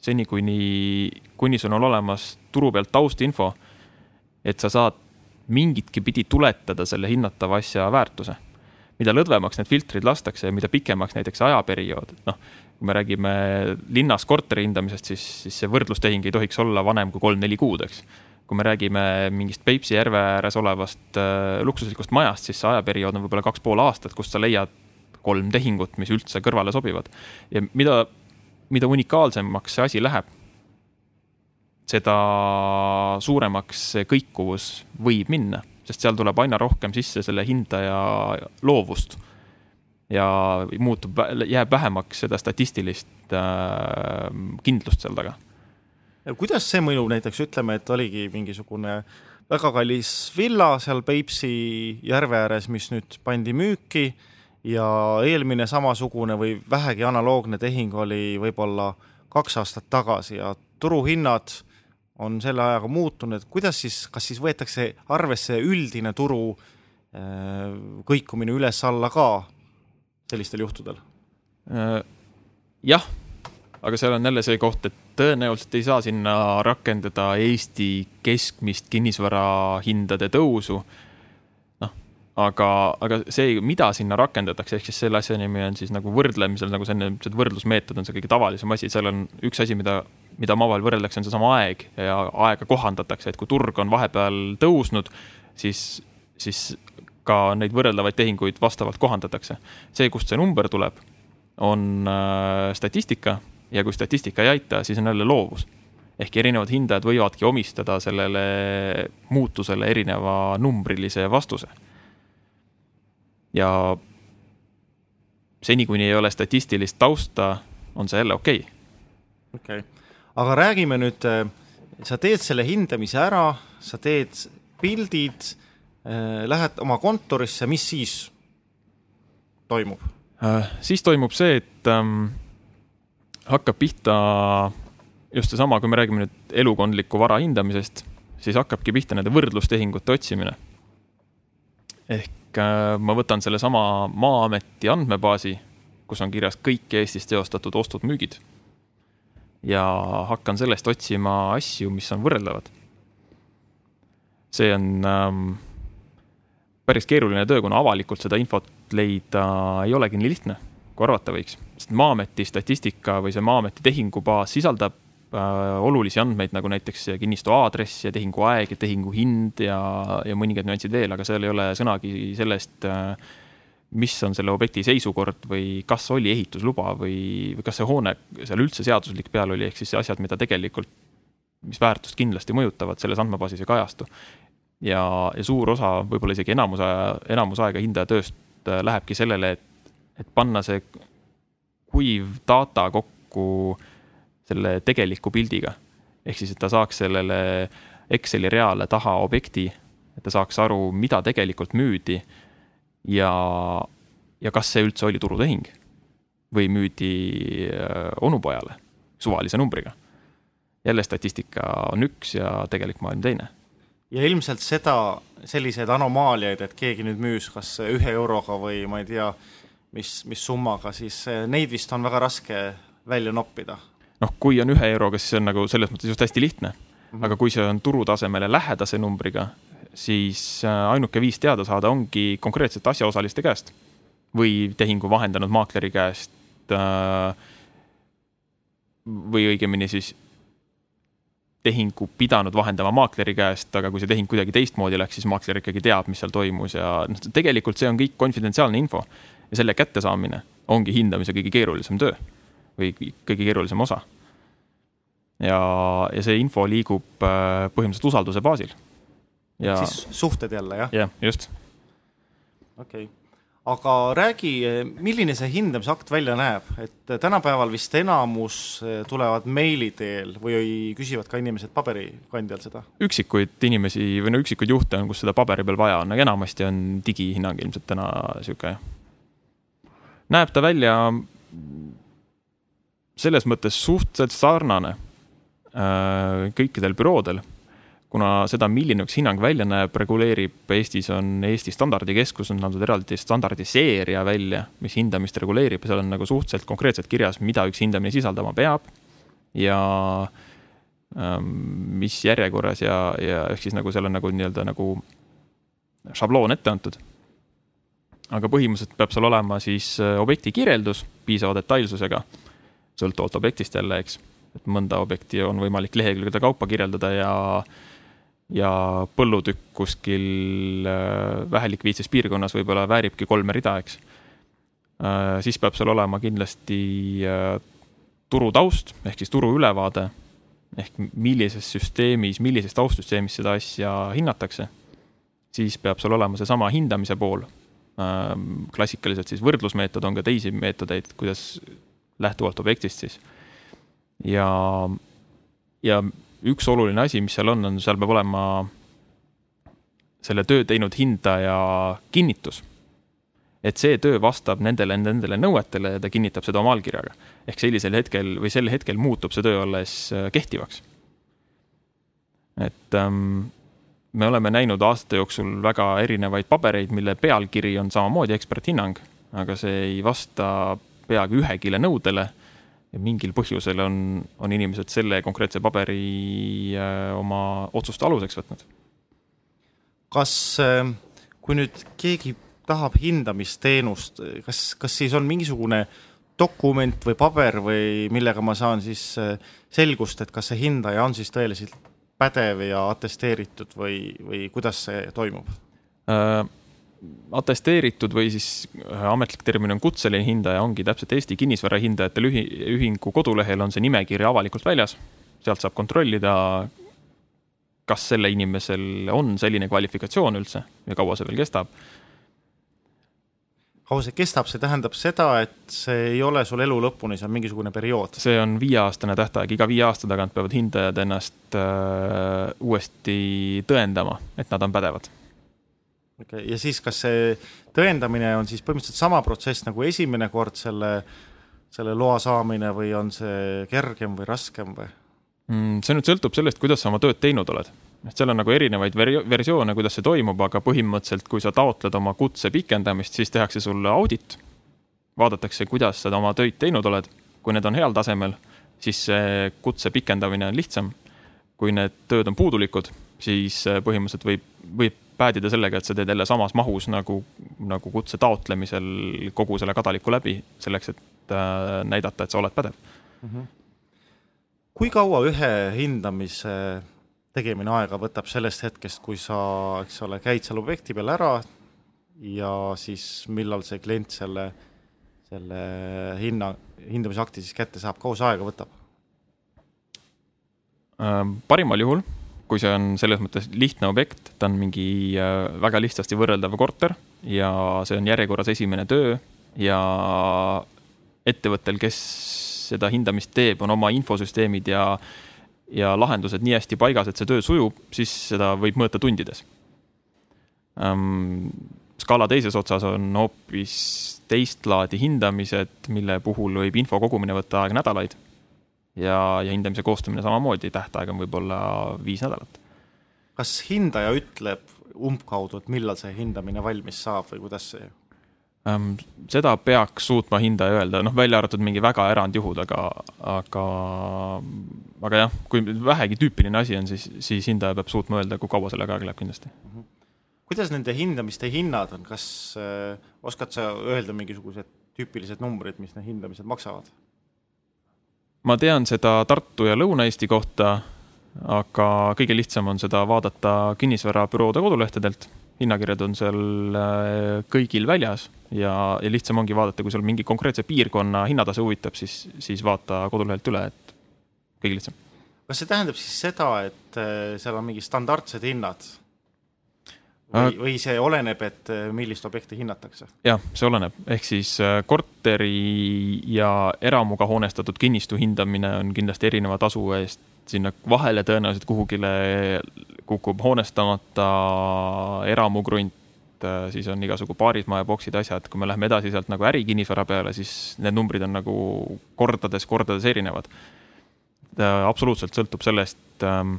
seni kuni, kuni sul on olemas turu pealt taustinfo, et sa saad mingitki pidi tuletada selle hinnatava asja väärtuse. mida lõdvemaks need filtrid lastakse ja mida pikemaks näiteks ajaperiood, noh, kui me räägime linnas korteri hindamisest, siis, siis see võrdlustehing ei tohiks olla vanem kui kolm-neli kuud, eks kui me räägime mingist Peipsi järve ääres olevast äh, luksuslikust majast, siis see ajaperiood on võib-olla kaks pool aastat, kus sa leiad kolm tehingut, mis üldse kõrvale sobivad. ja mida, mida unikaalsemaks see asi läheb, seda suuremaks see kõikuvus võib minna, sest seal tuleb aina rohkem sisse selle hindaja loovust. ja muutub, jääb vähemaks seda statistilist äh, kindlust seal taga kuidas see mõjub näiteks, ütleme, et oligi mingisugune väga kallis villa seal Peipsi järve ääres, mis nüüd pandi müüki ja eelmine samasugune või vähegi analoogne tehing oli võib-olla kaks aastat tagasi ja turuhinnad on selle ajaga muutunud, kuidas siis, kas siis võetakse arvesse üldine turu äh, kõikumine üles-alla ka sellistel juhtudel? Äh, jah, aga seal on jälle see koht, et tõenäoliselt ei saa sinna rakendada Eesti keskmist kinnisvarahindade tõusu. noh, aga, aga see, mida sinna rakendatakse, ehk siis selle asja nimi on siis nagu võrdlemisel, nagu see enne ütlesid, võrdlusmeetod on see kõige tavalisem asi, seal on üks asi, mida, mida omavahel võrreldakse, on seesama aeg ja aega kohandatakse, et kui turg on vahepeal tõusnud, siis, siis ka neid võrreldavaid tehinguid vastavalt kohandatakse. see, kust see number tuleb, on äh, statistika ja kui statistika ei aita, siis on jälle loovus. ehk erinevad hindajad võivadki omistada sellele muutusele erineva numbrilise vastuse. ja seni, kuni ei ole statistilist tausta, on see jälle okei okay.. okei okay., aga räägime nüüd, äh, sa teed selle hindamise ära, sa teed pildid, äh, lähed oma kontorisse, mis siis toimub? Äh, siis toimub see, et ähm, hakkab pihta just seesama, kui me räägime nüüd elukondliku vara hindamisest, siis hakkabki pihta nende võrdlustehingute otsimine. ehk äh, ma võtan sellesama Maa-ameti andmebaasi, kus on kirjas kõik Eestis teostatud ostud-müügid. ja hakkan sellest otsima asju, mis on võrreldavad. see on ähm, päris keeruline töö, kuna avalikult seda infot leida ei olegi nii lihtne kui arvata võiks. sest Maa-ameti statistika või see Maa-ameti tehingubaas sisaldab äh, olulisi andmeid, nagu näiteks kinnistu aadress ja tehingu aeg ja tehingu hind ja, ja mõningad nüansid veel, aga seal ei ole sõnagi sellest äh,, mis on selle objekti seisukord või kas oli ehitusluba või, või kas see hoone seal üldse seaduslik peal oli, ehk siis asjad, mida tegelikult, mis väärtust kindlasti mõjutavad, selles andmebaasis ei kajastu. ja, ja suur osa, võib-olla isegi enamus enamus aega hindaja tööst äh, lähebki sellele, et et panna see kuiv data kokku selle tegeliku pildiga. ehk siis, et ta saaks sellele Exceli reale taha objekti, et ta saaks aru, mida tegelikult müüdi ja, ja kas see üldse oli turutehing või müüdi äh, onupojale suvalise numbriga. jälle statistika on üks ja tegelik maailm teine. ja ilmselt seda, selliseid anomaaliaid, et keegi nüüd müüs kas ühe euroga või ma ei tea, mis, mis summaga, siis neid vist on väga raske välja noppida. noh, kui on ühe euroga, siis see on nagu selles mõttes just hästi lihtne mm. -hmm. aga kui see on turutasemele lähedase numbriga, siis äh, ainuke viis teada saada ongi konkreetsete asjaosaliste käest või tehingu vahendanud maakleri käest äh, või õigemini siis tehingu pidanud vahendama maakleri käest, aga kui see tehing kuidagi teistmoodi läks, siis maakler ikkagi teab, mis seal toimus ja noh, tegelikult see on kõik konfidentsiaalne info ja selle kättesaamine ongi hindamise kõige keerulisem töö või kõige keerulisem osa. ja, ja see info liigub äh, põhimõtteliselt usalduse baasil. ja siis suhted jälle, jah? jah, just. okei okay aga räägi, milline see hindamisakt välja näeb, et tänapäeval vist enamus eh, tulevad meili teel või küsivad ka inimesed paberikandjal seda? üksikuid inimesi või no üksikuid juhte on, kus seda paberi peal vaja on, aga enamasti on digihinnang ilmselt täna sihuke. Näeb ta välja selles mõttes suhteliselt sarnane äh, kõikidel büroodel kuna seda, milline üks hinnang välja näeb, reguleerib Eestis on Eesti Standardikeskus on andnud eraldi standardiseeria välja, mis hindamist reguleerib ja seal on nagu suhteliselt konkreetselt kirjas, mida üks hindamine sisaldama peab. ja ähm, mis järjekorras ja, ja ehk siis nagu seal on nagu nii-öelda nagu šabloon ette antud. Aga põhimõtteliselt peab seal olema siis äh, objekti kirjeldus piisava detailsusega, sõltuvalt objektist jälle, eks et mõnda objekti on võimalik lehekülgede kaupa kirjeldada ja ja põllutükk kuskil äh, vähelikviidses piirkonnas võib-olla vääribki kolme rida, eks. Äh, siis peab seal olema kindlasti turutaust ehk siis turuülevaade ehk millises süsteemis, millises taustsüsteemis seda asja hinnatakse. siis peab seal olema seesama hindamise pool. Klassikaliselt siis võrdlusmeetod, on ka teisi meetodeid, kuidas lähtuvalt objektist siis. ja, ja üks oluline asi, mis seal on, on, seal peab olema selle töö teinud hindaja kinnitus. et see töö vastab nendele, nendele nõuetele ja ta kinnitab seda oma allkirjaga. ehk sellisel hetkel või sel hetkel muutub see töö alles kehtivaks. et ähm, me oleme näinud aastate jooksul väga erinevaid pabereid, mille pealkiri on samamoodi eksperthinnang, aga see ei vasta peaaegu ühegile nõudele ja mingil põhjusel on, on inimesed selle konkreetse paberi äh, oma otsuste aluseks võtnud. kas, äh, kui nüüd keegi tahab hindamisteenust, kas, kas siis on mingisugune dokument või paber või millega ma saan siis äh, selgust, et kas see hindaja on siis tõeliselt pädev ja atesteeritud või, või kuidas see toimub äh,? atesteeritud või siis äh, ametlik termin on kutseline hindaja, ongi täpselt Eesti Kinnisvara Hindajate Ühingu kodulehel on see nimekiri avalikult väljas. sealt saab kontrollida, kas selle inimesel on selline kvalifikatsioon üldse ja kaua see veel kestab. Kaua see kestab, see tähendab seda, et see ei ole sul elu lõpuni, see on mingisugune periood? see on viieaastane tähtaeg, iga viie aasta tagant peavad hindajad ennast äh, uuesti tõendama, et nad on pädevad okei okay., ja siis kas see tõendamine on siis põhimõtteliselt sama protsess nagu esimene kord selle, selle loa saamine või on see kergem või raskem või mm,? see nüüd sõltub sellest, kuidas sa oma tööd teinud oled. Et seal on nagu erinevaid versioone, kuidas see toimub, aga põhimõtteliselt, kui sa taotled oma kutse pikendamist, siis tehakse sulle audit. vaadatakse, kuidas sa oma töid teinud oled. kui need on heal tasemel, siis see kutse pikendamine on lihtsam. kui need tööd on puudulikud, siis põhimõtteliselt võib, võib päädida sellega, et sa teed jälle samas mahus nagu, nagu kutse taotlemisel kogu selle kadaliku läbi, selleks et äh, näidata, et sa oled pädev mm. -hmm. kui kaua ühe hindamise tegemine aega võtab sellest hetkest, kui sa, eks ole, käid seal objekti peal ära ja siis millal see klient selle, selle hinna, hindamisakti siis kätte saab, kaua see aega võtab äh,? parimal juhul kui see on selles mõttes lihtne objekt, ta on mingi äh, väga lihtsasti võrreldav korter ja see on järjekorras esimene töö ja ettevõttel, kes seda hindamist teeb, on oma infosüsteemid ja ja lahendused nii hästi paigas, et see töö sujub, siis seda võib mõõta tundides skaala teises otsas on hoopis teist laadi hindamised, mille puhul võib info kogumine võtta aega nädalaid. ja, ja hindamise koostamine samamoodi, tähtaeg on võib-olla viis nädalat. kas hindaja ütleb umbkaudu, et millal see hindamine valmis saab või kuidas see? Seda peaks suutma hindaja öelda, noh, välja arvatud mingi väga erandjuhud, aga, aga, aga jah, kui vähegi tüüpiline asi on, siis, siis hindaja peab suutma öelda, kui kaua sellega aega läheb kindlasti. -hmm kuidas nende hindamiste hinnad on, kas äh, oskad sa öelda mingisugused tüüpilised numbrid, mis need hindamised maksavad? ma tean seda Tartu ja Lõuna-Eesti kohta, aga kõige lihtsam on seda vaadata kinnisvarabüroode kodulehtedelt. Hinnakirjad on seal äh, kõigil väljas ja, ja lihtsam ongi vaadata, kui sul mingi konkreetse piirkonna hinnatase huvitab, siis, siis vaata kodulehelt üle, et kõige lihtsam. kas see tähendab siis seda, et äh, seal on mingid standardsed hinnad või, või see oleneb, et äh, millist objekti hinnatakse? jah, see oleneb, ehk siis äh, korteri ja eramuga hoonestatud kinnistu hindamine on kindlasti erineva tasu eest sinna vahele tõenäoliselt kuhugile kukub hoonestamata eramukrunt, äh, siis on igasugu paarismaja boksid, asjad, kui me läheme edasi sealt nagu ärikinnisvara peale, siis need numbrid on nagu kordades, kordades erinevad. absoluutselt sõltub sellest ähm,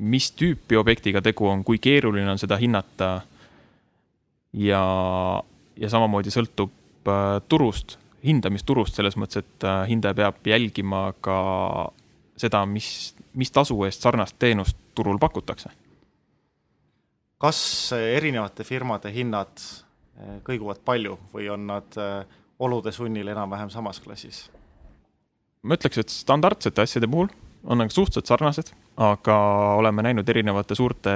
mis tüüpi objektiga tegu on, kui keeruline on seda hinnata. ja, ja samamoodi sõltub äh, turust, hindamisturust selles mõttes, et äh, hindaja peab jälgima ka seda, mis, mis tasu eest sarnast teenust turul pakutakse. kas erinevate firmade hinnad äh, kõiguvad palju või on nad äh, olude sunnil enam-vähem samas klassis? ma ütleks, et standardsete asjade puhul on nagu suhteliselt sarnased aga oleme näinud erinevate suurte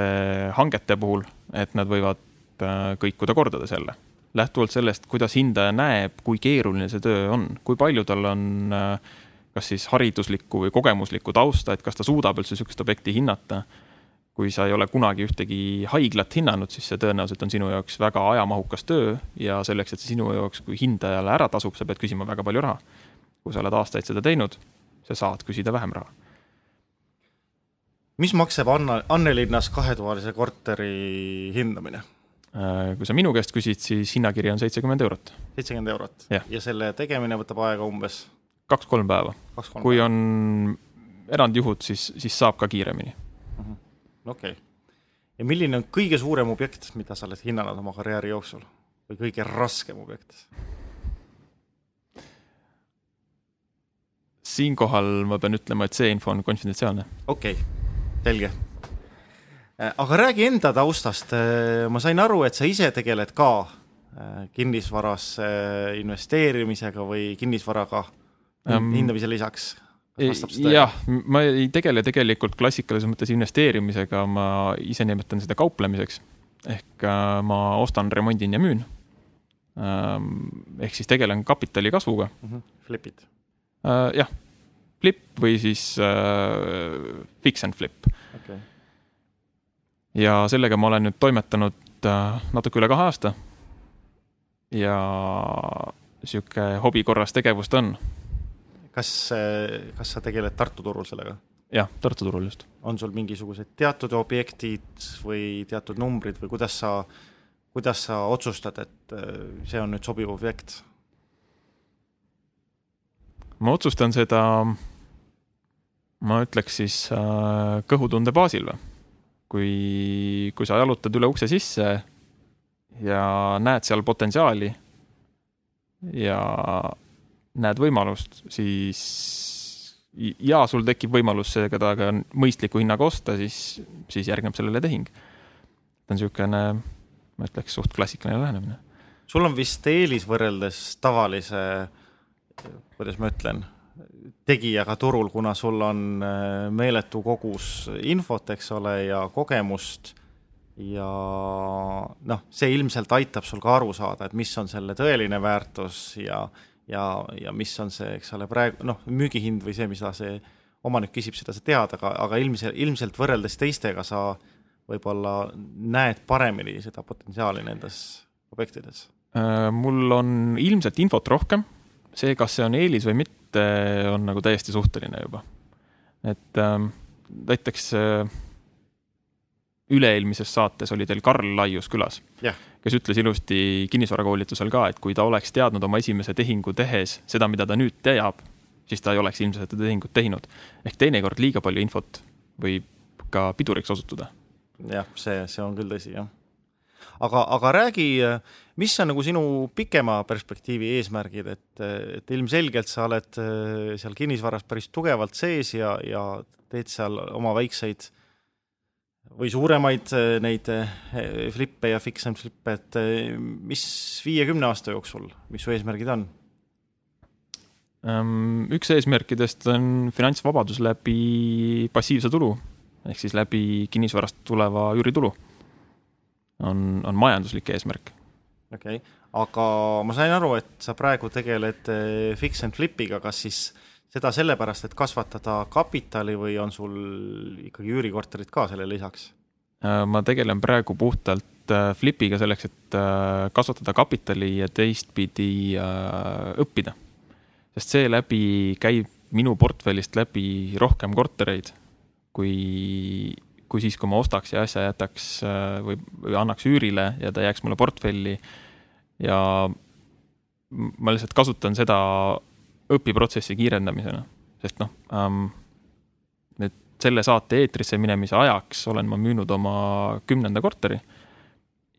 hangete puhul, et nad võivad äh, kõikuda kordades jälle. lähtuvalt sellest, kuidas hindaja näeb, kui keeruline see töö on, kui palju tal on äh, kas siis hariduslikku või kogemuslikku tausta, et kas ta suudab üldse niisugust objekti hinnata. kui sa ei ole kunagi ühtegi haiglat hinnanud, siis see tõenäoliselt on sinu jaoks väga ajamahukas töö ja selleks, et see sinu jaoks kui hindajale ära tasub, sa pead küsima väga palju raha. kui sa oled aastaid seda teinud, sa saad küsida vähem raha mis maksab Anna, Annelinnas kahetoalise korteri hindamine? Äh, kui sa minu käest küsid, siis hinnakiri on seitsekümmend eurot. seitsekümmend eurot ja. ja selle tegemine võtab aega umbes? Kaks-kolm päeva. kui päeva. on erandjuhud, siis, siis saab ka kiiremini. Mhm. okei okay.. ja milline on kõige suurem objekt, mida sa oled hinnanud oma karjääri jooksul või kõige raskem objekt? siinkohal ma pean ütlema, et see info on konfidentsiaalne. okei okay selge. Äh, aga räägi enda taustast, äh, ma sain aru, et sa ise tegeled ka äh, kinnisvarasse investeerimisega või kinnisvaraga hindamise lisaks? jah, ma ei tegele tegelikult klassikalises mõttes investeerimisega, ma ise nimetan seda kauplemiseks. ehk ma ostan, remondin ja müün. ehk siis tegelen kapitali kasvuga mm. -hmm. Flipid? jah flip või siis äh, fix and flip okay.. ja sellega ma olen nüüd toimetanud äh, natuke üle kahe aasta. ja sihuke hobi korras tegevus ta on. Kas, äh, kas sa tegeled Tartu turul sellega? jah, Tartu turul just. on sul mingisugused teatud objektid või teatud numbrid või kuidas sa, kuidas sa otsustad, et äh, see on nüüd sobiv objekt? ma otsustan seda ma ütleks siis äh, kõhutunde baasil või. kui, kui sa jalutad üle ukse sisse ja näed seal potentsiaali ja näed võimalust, siis ja sul tekib võimalus seda ka mõistliku hinnaga osta, siis, siis järgneb sellele tehing. ta on niisugune, ma ütleks, suht klassikaline lähenemine. sul on vist eelis võrreldes tavalise, kuidas ma ütlen tegijaga turul, kuna sul on äh, meeletu kogus infot, eks ole, ja kogemust ja noh, see ilmselt aitab sul ka aru saada, et mis on selle tõeline väärtus ja ja, ja mis on see, eks ole, praegu noh, müügihind või see, mida see omanik küsib, seda sa tead, aga, aga ilmselt, ilmselt võrreldes teistega sa võib-olla näed paremini seda potentsiaali nendes objektides. Äh, mul on ilmselt infot rohkem, see, kas see on eelis või mitte, on nagu täiesti suhteline juba. et ähm, näiteks äh, üle-eelmises saates oli teil Karl Laius külas Jah. Kes ütles ilusti kinnisvarakoolitusel ka, et kui ta oleks teadnud oma esimese tehingu tehes seda, mida ta nüüd teab, siis ta ei oleks ilmselt seda tehingut teinud. ehk teinekord liiga palju infot võib ka piduriks osutuda. jah, see, see on küll tõsi, jah. aga, aga räägi, mis on nagu sinu pikema perspektiivi eesmärgid, et, et ilmselgelt sa oled äh, seal kinnisvaras päris tugevalt sees ja, ja teed seal oma väikseid või suuremaid äh, neid äh, flippe ja fix and flippe, et mis viiekümne aasta jooksul, mis su eesmärgid on? Ehm, üks eesmärkidest on finantsvabadus läbi passiivse tulu ehk siis läbi kinnisvarast tuleva üüritulu. on, on majanduslik eesmärk. okei okay., aga ma sain aru, et sa praegu tegeled eh, fix and flip'iga, kas siis seda sellepärast, et kasvatada kapitali või on sul ikkagi üürikorterid ka selle lisaks? Äh, ma tegelen praegu puhtalt äh, flipiga selleks, et äh, kasvatada kapitali ja teistpidi õppida. sest seeläbi käib minu portfellist läbi rohkem kortereid kui, kui siis, kui ma ostaks ja asja jätaks või, või annaks üürile ja ta jääks mulle portfelli. ja ma lihtsalt kasutan seda õpiprotsessi kiirendamisena, sest noh ähm,, nüüd selle saate eetrisse minemise ajaks olen ma müünud oma kümnenda korteri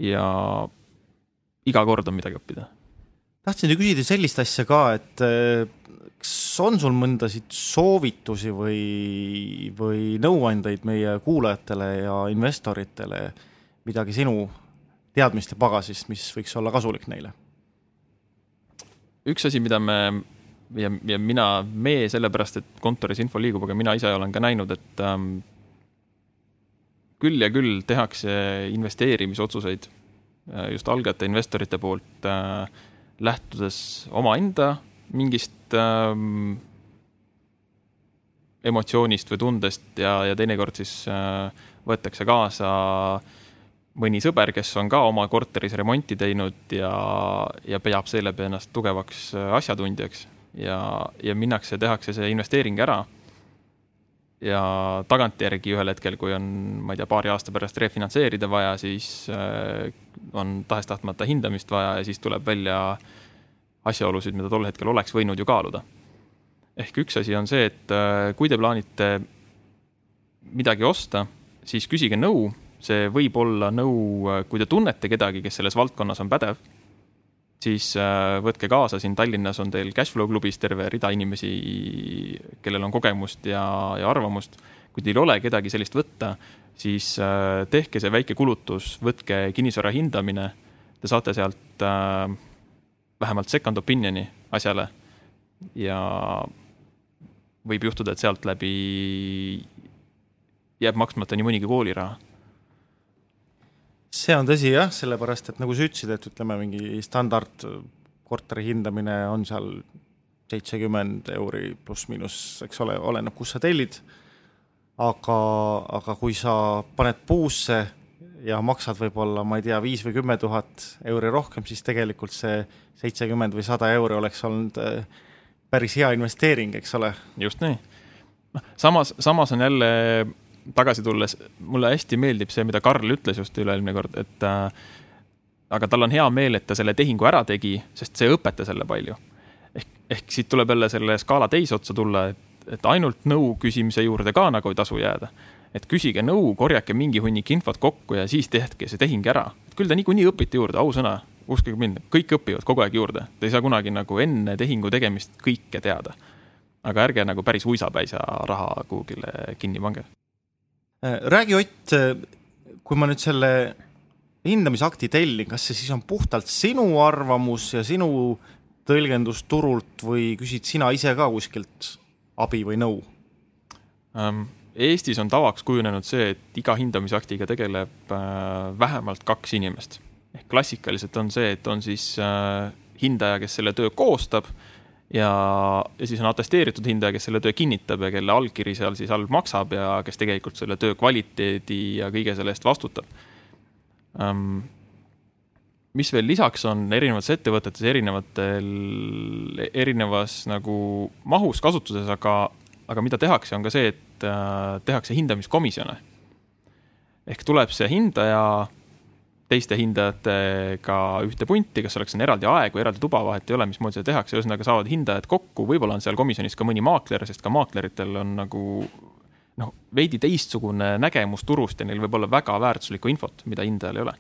ja iga kord on midagi õppida. tahtsin küsida sellist asja ka, et kas on sul mõndasid soovitusi või, või nõuandeid meie kuulajatele ja investoritele, midagi sinu teadmiste pagasist, mis võiks olla kasulik neile? üks asi, mida me ja, ja mina, me sellepärast, et kontoris info liigub, aga mina ise olen ka näinud, et ähm, küll ja küll tehakse investeerimisotsuseid äh, just algajate investorite poolt äh, lähtudes omaenda mingist ähm, emotsioonist või tundest ja, ja teinekord siis äh, võetakse kaasa mõni sõber, kes on ka oma korteris remonti teinud ja, ja peab seeläbi ennast tugevaks äh, asjatundjaks ja, ja minnakse, tehakse see investeering ära. ja tagantjärgi ühel hetkel, kui on, ma ei tea, paari aasta pärast refinantseerida vaja, siis äh, on tahes-tahtmata hindamist vaja ja siis tuleb välja asjaolusid, mida tol hetkel oleks võinud ju kaaluda. ehk üks asi on see, et äh, kui te plaanite midagi osta, siis küsige nõu, see võib olla nõu, äh, kui te tunnete kedagi, kes selles valdkonnas on pädev, siis äh, võtke kaasa, siin Tallinnas on teil Cashflow klubis terve rida inimesi, kellel on kogemust ja, ja arvamust. kui teil ei ole kedagi sellist võtta, siis tehke see väike kulutus, võtke kinnisvara hindamine, te saate sealt äh, vähemalt second opinion'i asjale. ja võib juhtuda, et sealt läbi jääb maksmata nii mõnigi kooliraha. See on tõsi jah, sellepärast et nagu sa ütlesid, et ütleme, mingi standardkorteri hindamine on seal seitsekümmend euri pluss-miinus, eks ole, oleneb, kus sa tellid. aga, aga kui sa paned puusse ja maksad võib-olla, ma ei tea, viis või kümme tuhat euri rohkem, siis tegelikult see seitsekümmend või sada euri oleks olnud äh, päris hea investeering, eks ole. just nii. noh, samas, samas on jälle tagasi tulles, mulle hästi meeldib see, mida Karl ütles just üle-eelmine kord, et äh, aga tal on hea meel, et ta selle tehingu ära tegi, sest see õpetas jälle palju. ehk, ehk siit tuleb jälle selle skaala teisotsa tulla, et, et ainult nõu küsimise juurde ka nagu ei tasu jääda et küsige nõu, korjake mingi hunnik infot kokku ja siis tehke see tehing ära. küll te niikuinii õpite juurde, ausõna, uskuge mind, kõik õpivad kogu aeg juurde, te ei saa kunagi nagu enne tehingu tegemist kõike teada. aga ärge nagu päris uisapäisa raha kuhugile kinni pange. Äh, räägi, Ott, äh, kui ma nüüd selle hindamisakti tellin, kas see siis on puhtalt sinu arvamus ja sinu tõlgendus turult või küsid sina ise ka kuskilt abi või nõu um,? Eestis on tavaks kujunenud see, et iga hindamisaktiga tegeleb äh, vähemalt kaks inimest. ehk klassikaliselt on see, et on siis hindaja, kes selle töö koostab ja, ja siis on atesteeritud hindaja, kes selle töö kinnitab ja kelle allkiri seal siis all maksab ja kes tegelikult selle töö kvaliteedi ja kõige selle eest vastutab um,. mis veel lisaks on erinevates ettevõtetes erinevatel, erinevas nagu mahus kasutuses, aga aga mida tehakse, on ka see, et äh, tehakse hindamiskomisjone. ehk tuleb see hindaja teiste hindajatega ühte punti, kas selleks on eraldi aeg või eraldi tuba, vahet ei ole, mismoodi seda tehakse, ühesõnaga saavad hindajad kokku, võib-olla on seal komisjonis ka mõni maakler, sest ka maakleritel on nagu noh, veidi teistsugune nägemus turust ja neil võib olla väga väärtuslikku infot, mida hindajal ei ole.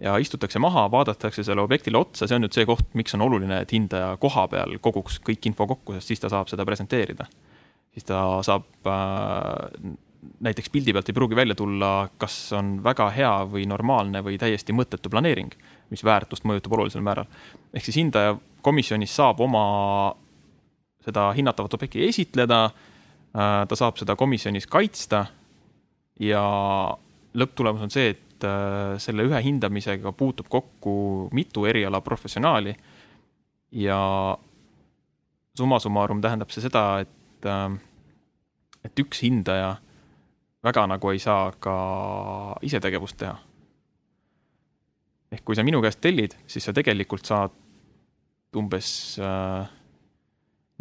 ja istutakse maha, vaadatakse selle objektile otsa, see on nüüd see koht, miks on oluline, et hindaja koha peal koguks kõik info kokku, sest siis ta saab seda presenteerida. siis ta saab äh, näiteks pildi pealt ei pruugi välja tulla, kas on väga hea või normaalne või täiesti mõttetu planeering, mis väärtust mõjutab olulisel määral. ehk siis hindaja komisjonis saab oma seda hinnatavat objekti esitleda, äh, ta saab seda komisjonis kaitsta ja lõpptulemus on see, et äh, selle ühe hindamisega puutub kokku mitu eriala professionaali ja summa summarum tähendab see seda, et, äh, et üks hindaja väga nagu ei saa ka isetegevust teha. ehk kui sa minu käest tellid, siis sa tegelikult saad umbes äh,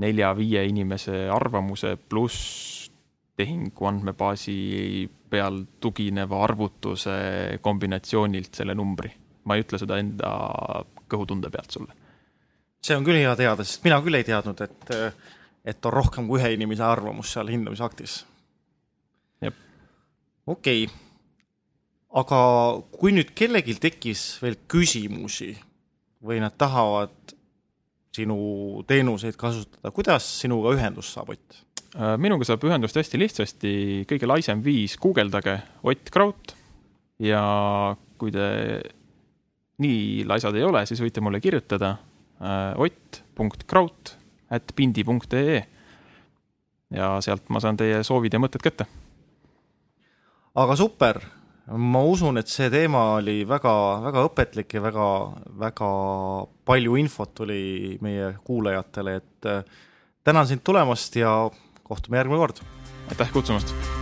nelja-viie inimese arvamuse pluss tehingu andmebaasi peal tugineva arvutuse kombinatsioonilt selle numbri. ma ei ütle seda enda kõhutunde pealt sulle. see on küll hea teada, sest mina küll ei teadnud, et, et on rohkem kui ühe inimese arvamus seal hindamisaktis okei okay., aga kui nüüd kellelgi tekkis veel küsimusi või nad tahavad sinu teenuseid kasutada, kuidas sinuga ühendust saab, Ott? Äh, minuga saab ühendust hästi lihtsasti, kõige laisem viis, guugeldage Ott Kraut ja kui te nii laisad ei ole, siis võite mulle kirjutada äh, ott.kraut at pindi.ee ja sealt ma saan teie soovid ja mõtted kätte aga super, ma usun, et see teema oli väga, väga õpetlik ja väga, väga palju infot tuli meie kuulajatele, et äh, tänan sind tulemast ja kohtume järgmine kord. aitäh kutsumast